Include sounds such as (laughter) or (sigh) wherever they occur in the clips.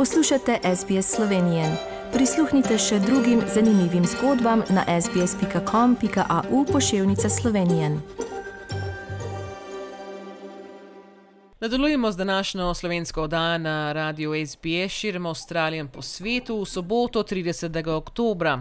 Poslušate SBS Slovenije. Prisluhnite še drugim zanimivim zgodbam na sbsp.com.au pošiljka Slovenije. Nadaljujemo z današnjo slovensko oddajo na radiju SBS širom Avstralijo in po svetu v soboto 30. oktober.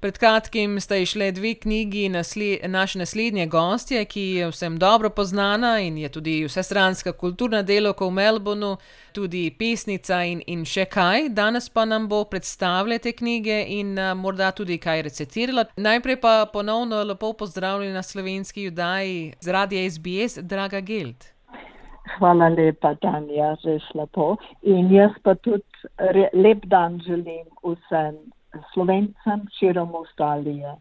Pred kratkim sta išle dve knjigi nasle, naše naslednje gostje, ki je vsem dobro poznana in je tudi vsestranska kulturna delovka v Melbournu, tudi pesnica in, in še kaj. Danes pa nam bo predstavila te knjige in uh, morda tudi kaj recitirala. Najprej pa ponovno lepo pozdravljeni na slovenski judaji z radia SBS, draga Geld. Hvala lepa, Tanja, res lepo. In jaz pa tudi lep dan želim vsem slovencem širom Avstralije.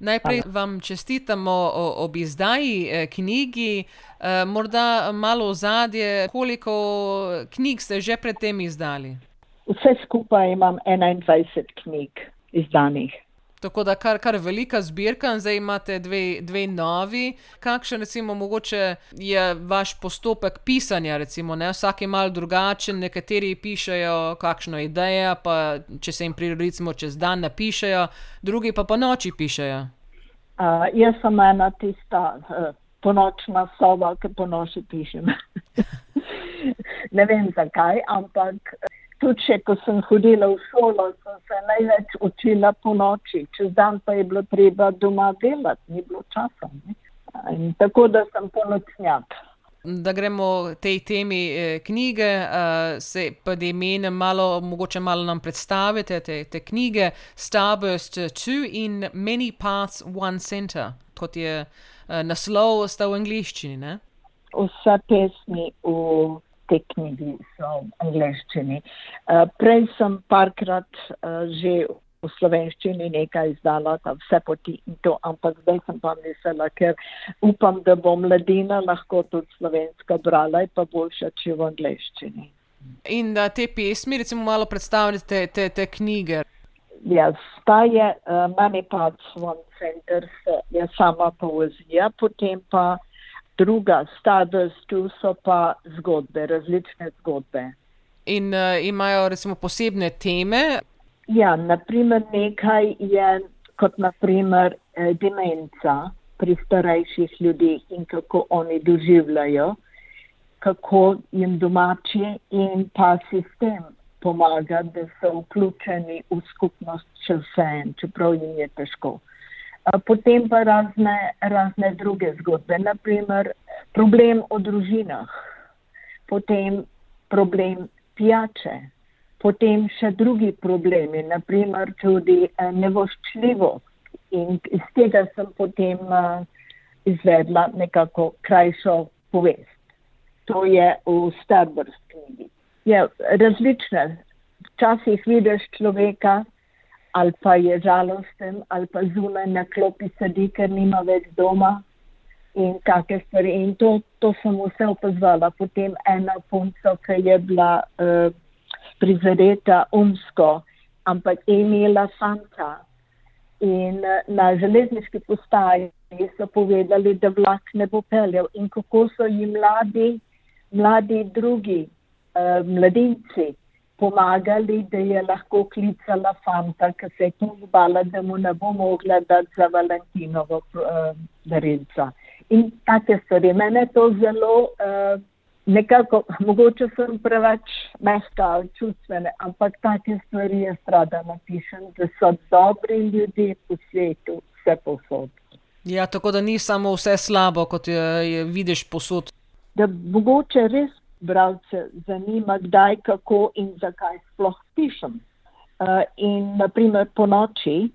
Najprej vam čestitamo ob izdaji eh, knjigi, eh, morda malo ozadje, koliko knjig ste že predtem izdali? Vse skupaj imam 21 knjig izdanih. Tako da kar, kar velika zbirka, zdaj imate dve, dve novi. Kakšen, recimo, je vaš postopek pisanja? Recimo, Vsak je mal drugačen, nekateri pišejo kakšno idejo, pa če se jim prirodimo čez dan, napišejo, drugi pa po noči pišejo. Uh, jaz sem ena tista uh, ponočna sova, ki po noči pišem. (laughs) ne vem zakaj, ampak tudi še, ko sem hodila v šolo, sem se največ učila po noči, čez dan pa je bilo treba doma delati, ni bilo časa. Tako da sem polnocnjak. Da gremo tej temi eh, knjige, uh, se pa da imenem malo, mogoče malo nam predstavite te, te knjige Starburst 2 in Many Paths One Center, kot je uh, naslov, sta v angliščini. Ne? Vsa pesmi v te knjigi so v angleščini. Uh, prej sem parkrat uh, že v slovenščini nekaj izdala, da vse poti in to, ampak zdaj sem pa mislila, ker upam, da bo mladina lahko tudi slovenska brala in pa boljša, če v angleščini. In da te pesmi, recimo, malo predstavljate te, te, te knjige. Ja, ta je uh, Money Parts One Center, je sama poezija, potem pa druga, Stardust, tu so pa zgodbe, različne zgodbe. In uh, imajo recimo posebne teme? Ja, naprimer nekaj je kot naprimer eh, demenca pri starejših ljudeh in kako oni doživljajo, kako jim domači in pa sistem pomaga, da so vključeni v skupnost še vse čeprav jim je težko. Potem pa razne, razne druge zgodbe, naprimer problem o družinah, potem problem pijače, potem še drugi problemi, naprimer tudi eh, nevoščljivost. In iz tega sem potem uh, izvedla nekako krajšo povest. To je v Starburst knjigi. Je različne. Včasih vidiš človeka, ali pa je žalosten, ali pa zunaj na klopi sedi, ker nima več doma in kakšne stvari. In to, to sem vse opazovala. Potem ena punca, ki je bila uh, prizadeta umsko, ampak je imela fanta. In uh, na železniški postaji so povedali, da vlak ne bo peljal in kako so jim mladi, mladi drugi, uh, mladinci pomagali, da je lahko klicala fanta, ki se je pozvala, da mu ne bo mogla dati za Valentinovo uh, darilca. In take stvari. Mene to zelo uh, nekako, mogoče sem preveč mehka čustvene, ampak take stvari je strada napišem, da so dobri ljudje po svetu, vse posod. Ja, tako da ni samo vse slabo, kot je, je vidiš posod. Da mogoče res bralce zanima, kdaj, kako in zakaj sploh pišem. Uh, in naprimer po noči,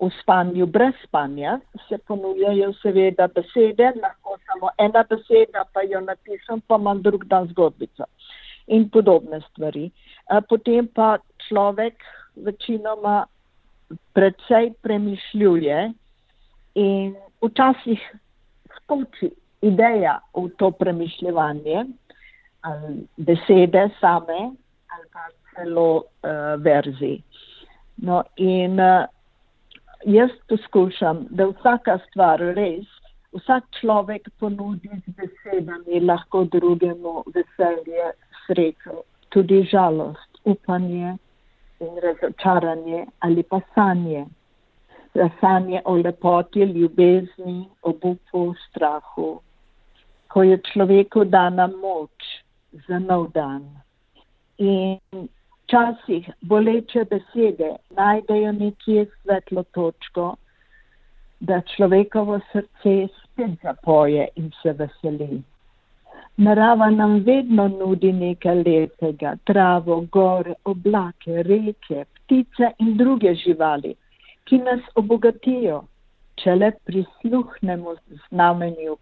v spanju brez spanja, se ponujajo seveda besede, lahko samo ena beseda, pa jo napišem, pa imam drug dan zgodbico in podobne stvari. Uh, potem pa človek večinoma predvsej premišljuje in včasih skoči ideja v to premišljevanje ali besede same ali pa celo uh, verzi. No, in uh, jaz poskušam, da vsaka stvar res, vsak človek ponudi z besedami lahko drugemu veselje, srečo, tudi žalost. upanje in razočaranje ali pa sanje. Za sanje o lepoti, ljubezni, obupu, strahu, ko je človeku dana moč za nov dan. In včasih boleče besede najdejo nekje svetlo točko, da človekovo srce spet zapoje in se veseli. Narava nam vedno nudi nekaj lepega, travo, gore, oblake, reke, ptice in druge živali, ki nas obogatijo, če le prisluhnemo znamenju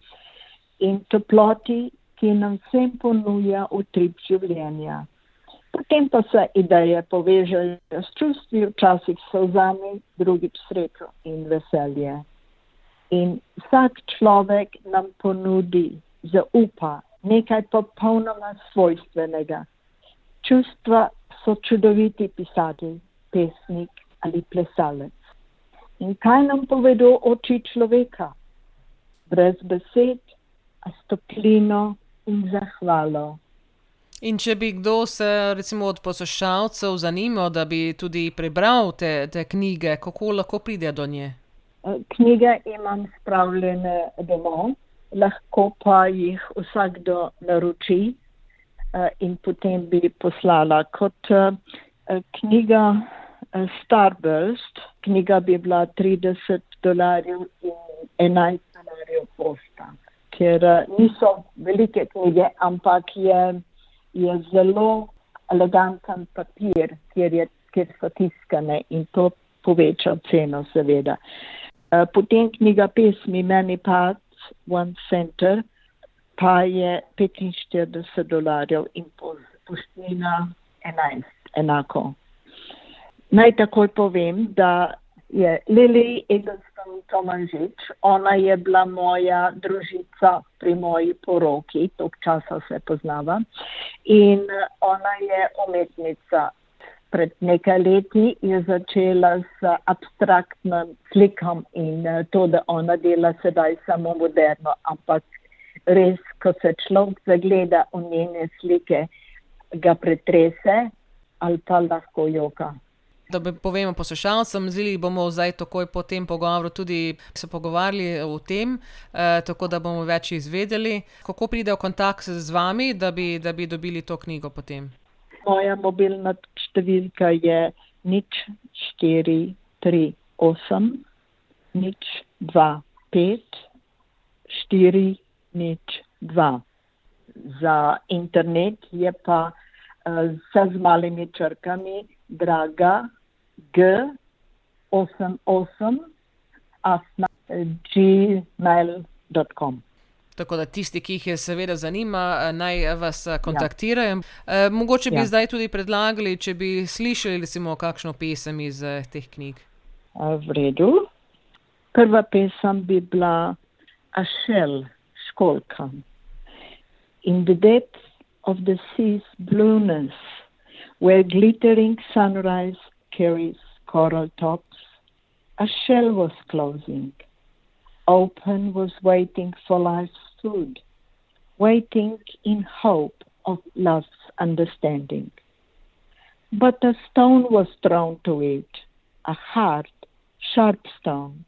in toploti, ki nam vsem ponuja utrip življenja. Potem pa se ideje povežejo s čustvi, včasih so vzami, drugič srečo in veselje. In vsak človek nam ponudi, zaupa nekaj popolnoma svojstvenega. Čustva so čudoviti pisatelj, pesnik ali plesalec. In kaj nam povedo oči človeka? Brez besed, a stoplino in zahvalo. In če bi kdo se, recimo, od poslušalcev zanimal, da bi tudi prebral te, te knjige, kako lahko pride do nje? Knjige imam spravljene domov lahko pa jih vsakdo naroči uh, in potem bi poslala kot uh, knjiga Starburst. Knjiga bi bila 30 dolarjev in 11 dolarjev posta, ker uh, niso velike knjige, ampak je, je zelo eleganten papir, kjer, je, kjer so tiskane in to poveča ceno, seveda. Uh, potem knjiga pesmi Meni pa One Center, pa je 45 dolarjev in poštnina 11, enako. Naj takoj povem, da je Lili Eggleston Tomanžič, ona je bila moja družica pri moji poroki, tok časa se poznava, in ona je umetnica. Pred nekaj leti je začela s abstraktnim slikam in to, da ona dela sedaj samo moderno, ampak res, ko se človek zagleda v njene slike, ga pretrese ali pa lahko joka. Da bi povemo poslušalcem, zili bomo zdaj takoj po tem pogovoru tudi se pogovarjali o tem, eh, tako da bomo več izvedeli, kako pride v kontakt z vami, da bi, da bi dobili to knjigo potem moja mobilna številka je nič štiri, tri, osem, nič dva, pet, štiri, nič dva. Za internet je pa uh, z malimi črkami draga g osem osem asna gmail.com. Tako da tisti, ki jih je seveda zanima, eh, naj vas eh, kontaktirajo. Ja. Mogoče bi ja. zdaj tudi predlagali, če bi slišali, recimo, kakšno pesem iz teh knjig. V redu. Prva pesem bi bila Ašel, školka. In the depth of the sea's blueness, where glittering sunrise carries coral tops, a shell was closing. Open was waiting for life's food, waiting in hope of love's understanding. But a stone was thrown to it, a hard, sharp stone.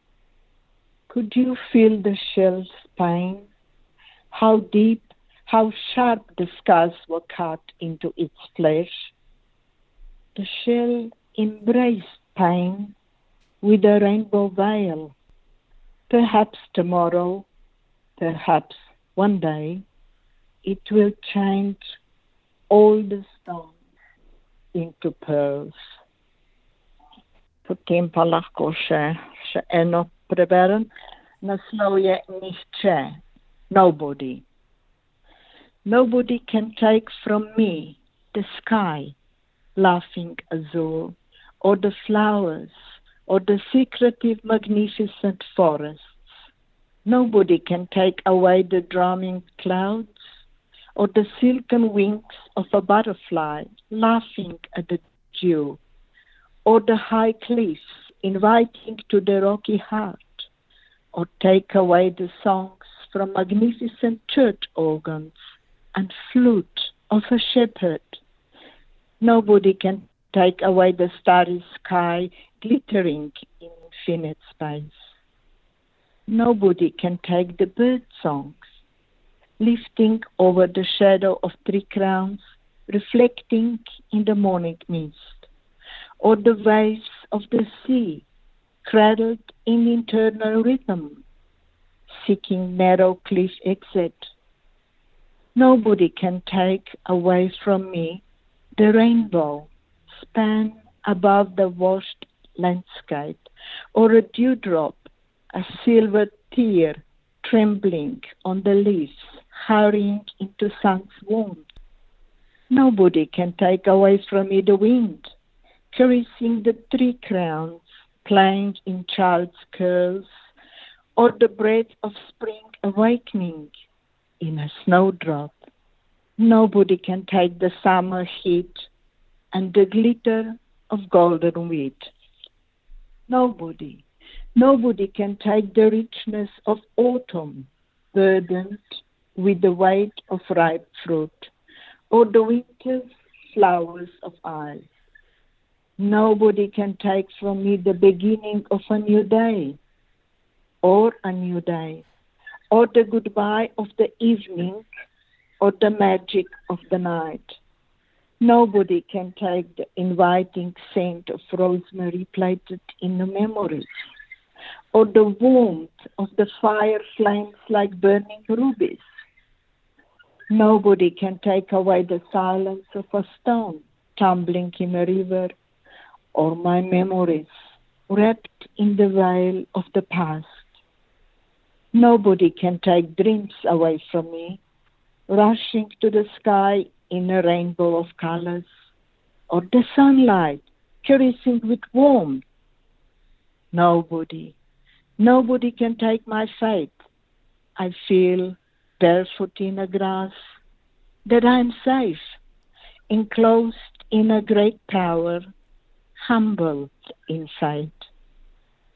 Could you feel the shell's pain? How deep, how sharp the scars were cut into its flesh? The shell embraced pain with a rainbow veil. Perhaps tomorrow perhaps one day it will change all the stones into pearls. Potem pa lahko še, še eno preberem. Naslov je Nihče, nobody. Nobody can take from me the sky, laughing azure, or the flowers, or the secretive magnificent forests. Nobody can take away the drumming clouds or the silken wings of a butterfly laughing at the dew, or the high cliffs inviting to the rocky heart, or take away the songs from magnificent church organs and flute of a shepherd. Nobody can take away the starry sky glittering in infinite space. Nobody can take the bird songs, lifting over the shadow of tree crowns, reflecting in the morning mist, or the waves of the sea, cradled in internal rhythm, seeking narrow cliff exit. Nobody can take away from me the rainbow span above the washed landscape, or a dewdrop, a silver tear trembling on the leaves, hurrying into sun's warmth. Nobody can take away from me the wind, caressing the tree crowns, playing in child's curls, or the breath of spring awakening in a snowdrop. Nobody can take the summer heat and the glitter of golden wheat. Nobody, nobody can take the richness of autumn, burdened with the weight of ripe fruit, or the winter's flowers of eyes. Nobody can take from me the beginning of a new day, or a new day, or the goodbye of the evening, or the magic of the night. Nobody can take the inviting scent of rosemary plated in the memories, or the warmth of the fire flames like burning rubies. Nobody can take away the silence of a stone tumbling in a river, or my memories wrapped in the veil of the past. Nobody can take dreams away from me, rushing to the sky in a rainbow of colors, or the sunlight caressing with warmth. Nobody, nobody can take my faith. I feel barefoot in the grass, that I am safe, enclosed in a great power, humbled inside.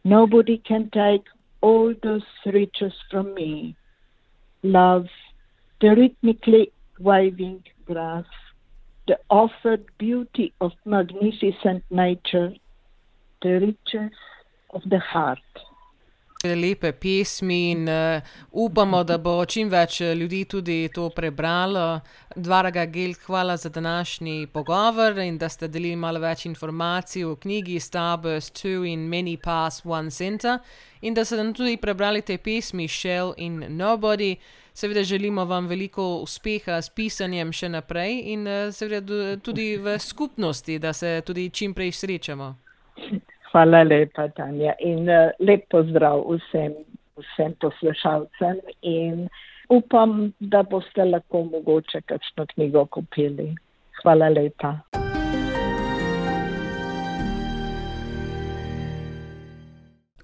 Nobody can take all those riches from me. Love, the rhythmically waving grass, the offered beauty of magnificent nature, the riches of the heart. Lepe pesmi in uh, upamo, da bo čim več ljudi tudi to prebralo. Dvaraga Gel, hvala za današnji pogovor in da ste delili malo več informacij o knjigi Starburst 2 in Many Pass One Center in da ste nam tudi prebrali te pesmi Shell in Nobody. Seveda želimo vam veliko uspeha s pisanjem še naprej in uh, seveda tudi v skupnosti, da se tudi čim prej srečamo. Hvala lepa, Tanja. In uh, lep pozdrav vsem, vsem poslušalcem. In upam, da boste lahko mogoče kakšno knjigo kupili. Hvala lepa.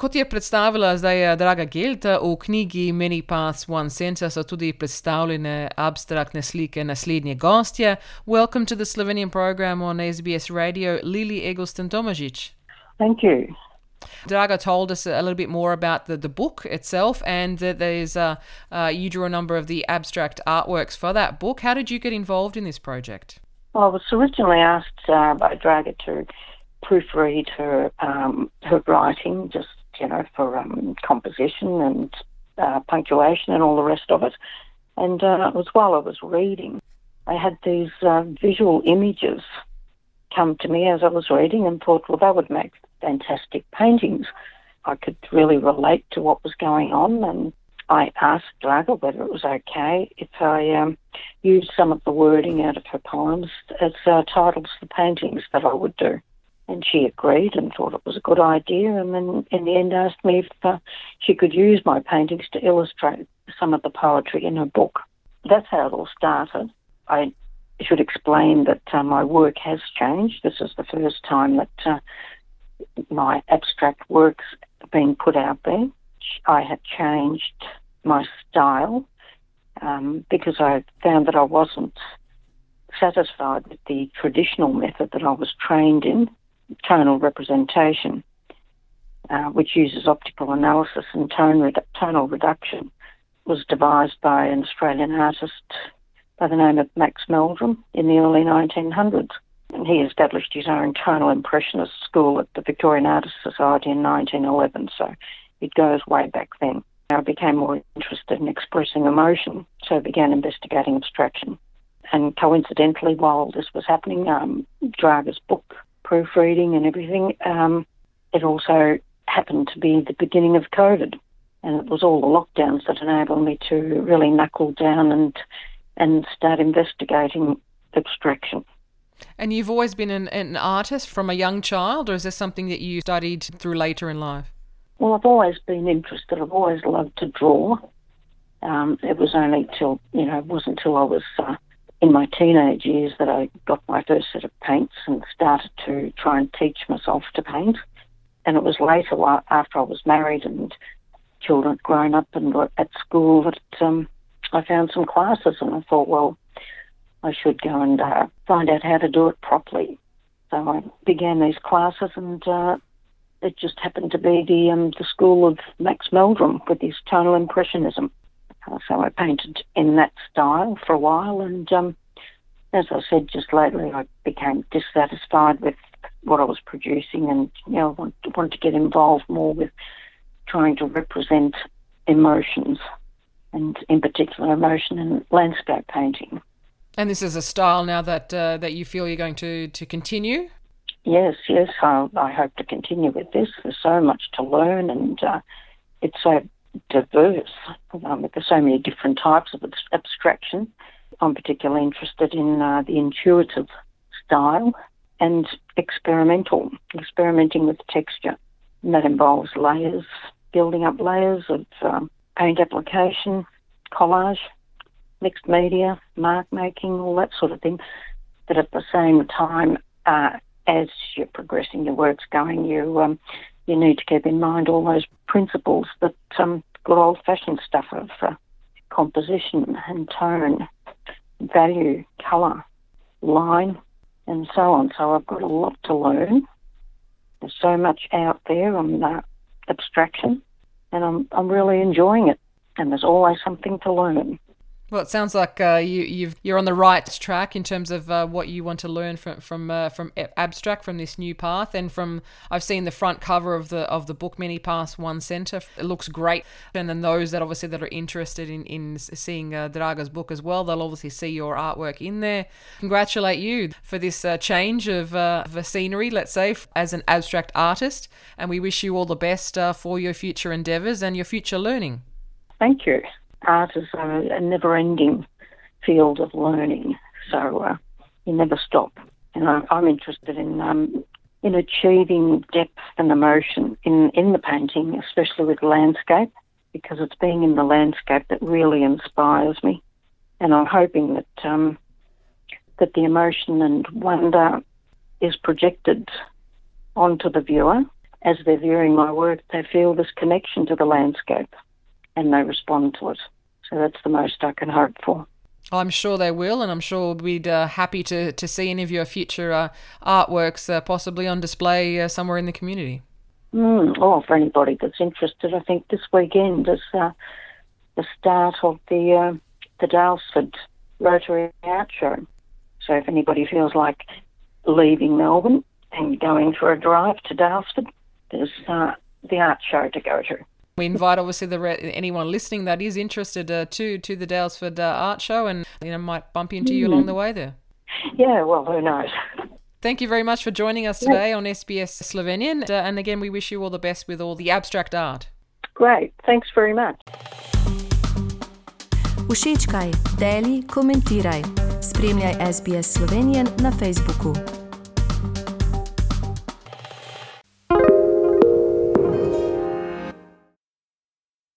Kot je predstavila zdaj draga Gelta, v knjigi Many Paths One Center so tudi predstavljene abstraktne slike naslednje gostje. Welcome to the Slovenian program on SBS Radio, Lili Eggleston Tomažič. Thank you. Draga told us a little bit more about the, the book itself, and that there's a uh, you drew a number of the abstract artworks for that book. How did you get involved in this project? Well, I was originally asked uh, by Draga to proofread her um, her writing, just you know, for um, composition and uh, punctuation and all the rest of it. And uh, it was while I was reading, I had these uh, visual images come to me as I was reading and thought, well, that would make fantastic paintings. I could really relate to what was going on, and I asked Draga whether it was okay if I um, used some of the wording out of her poems as uh, titles for paintings that I would do. And she agreed and thought it was a good idea, and then in the end asked me if uh, she could use my paintings to illustrate some of the poetry in her book. That's how it all started. I should explain that uh, my work has changed. This is the first time that uh, my abstract works have been put out there. I had changed my style um, because I found that I wasn't satisfied with the traditional method that I was trained in, tonal representation, uh, which uses optical analysis and tone redu- tonal reduction, was devised by an Australian artist by the name of Max Meldrum in the early 1900s. And he established his own tonal impressionist school at the Victorian Artists Society in 1911, so it goes way back then. I became more interested in expressing emotion, so I began investigating abstraction. And coincidentally, while this was happening, um, Draga's book, proofreading and everything, um, it also happened to be the beginning of COVID. And it was all the lockdowns that enabled me to really knuckle down and and start investigating abstraction. And you've always been an, an artist from a young child, or is this something that you studied through later in life? Well, I've always been interested. I've always loved to draw. Um, it was only till, you know, it wasn't until I was uh, in my teenage years that I got my first set of paints and started to try and teach myself to paint. And it was later, after I was married and children had grown up and were at school, that um, I found some classes and I thought, well, I should go and uh, find out how to do it properly. So I began these classes and uh, it just happened to be the um, the school of Max Meldrum with his tonal impressionism. Uh, so I painted in that style for a while, and um, as I said just lately, I became dissatisfied with what I was producing, and you know, want, want to get involved more with trying to represent emotions, and in particular, emotion in landscape painting. And this is a style now that uh, that you feel you're going to to continue. Yes, yes, I, I hope to continue with this. There's so much to learn, and uh, it's so diverse. Um, there's so many different types of abstraction. I'm particularly interested in uh, the intuitive style and experimental, experimenting with texture. And that involves layers, building up layers of um, paint application, collage, mixed media, mark making, all that sort of thing. But at the same time, uh, as you're progressing, your work's going, you um, you need to keep in mind all those principles that um, good old-fashioned stuff of uh, composition and tone, value, colour, line, and so on. So I've got a lot to learn. There's so much out there on uh, abstraction, and I'm I'm really enjoying it. And there's always something to learn. Well, it sounds like uh, you you've you're on the right track in terms of uh, what you want to learn from from uh, from abstract from this new path, and from I've seen the front cover of the of the book Many Paths One Center. It looks great, and then those that obviously that are interested in in seeing uh, Draga's book as well, they'll obviously see your artwork in there. Congratulate you for this uh, change of, uh, of scenery, let's say, as an abstract artist, and we wish you all the best for your future endeavors and your future learning. Thank you art is a, a never ending field of learning, so uh, you never stop. And I, I'm interested in um, in achieving depth and emotion in, in the painting, especially with landscape, because it's being in the landscape that really inspires me. And I'm hoping that um, that the emotion and wonder is projected onto the viewer as they're viewing my work. They feel this connection to the landscape and they respond to it. So that's the most I can hope for. I'm sure they will, and I'm sure we'd uh, happy to, to see any of your future uh, artworks uh, possibly on display uh, somewhere in the community. Mm, oh, for anybody that's interested, I think this weekend is uh, the start of the uh, the Daylesford Rotary Art Show. So if anybody feels like leaving Melbourne and going for a drive to Daylesford, there's the art show to go to. We invite obviously the re- anyone listening that is interested uh, to to the Daylesford uh, Art Show, and you know might bump into you along the way there. Yeah, well, who knows. Thank you very much for joining us today on SBS Slovenian, uh, and again we wish you all the best with all the abstract art. Great, thanks very much. Všečkaj, deli, komentiraj. Spremljaj SBS Slovenijan na Facebooku.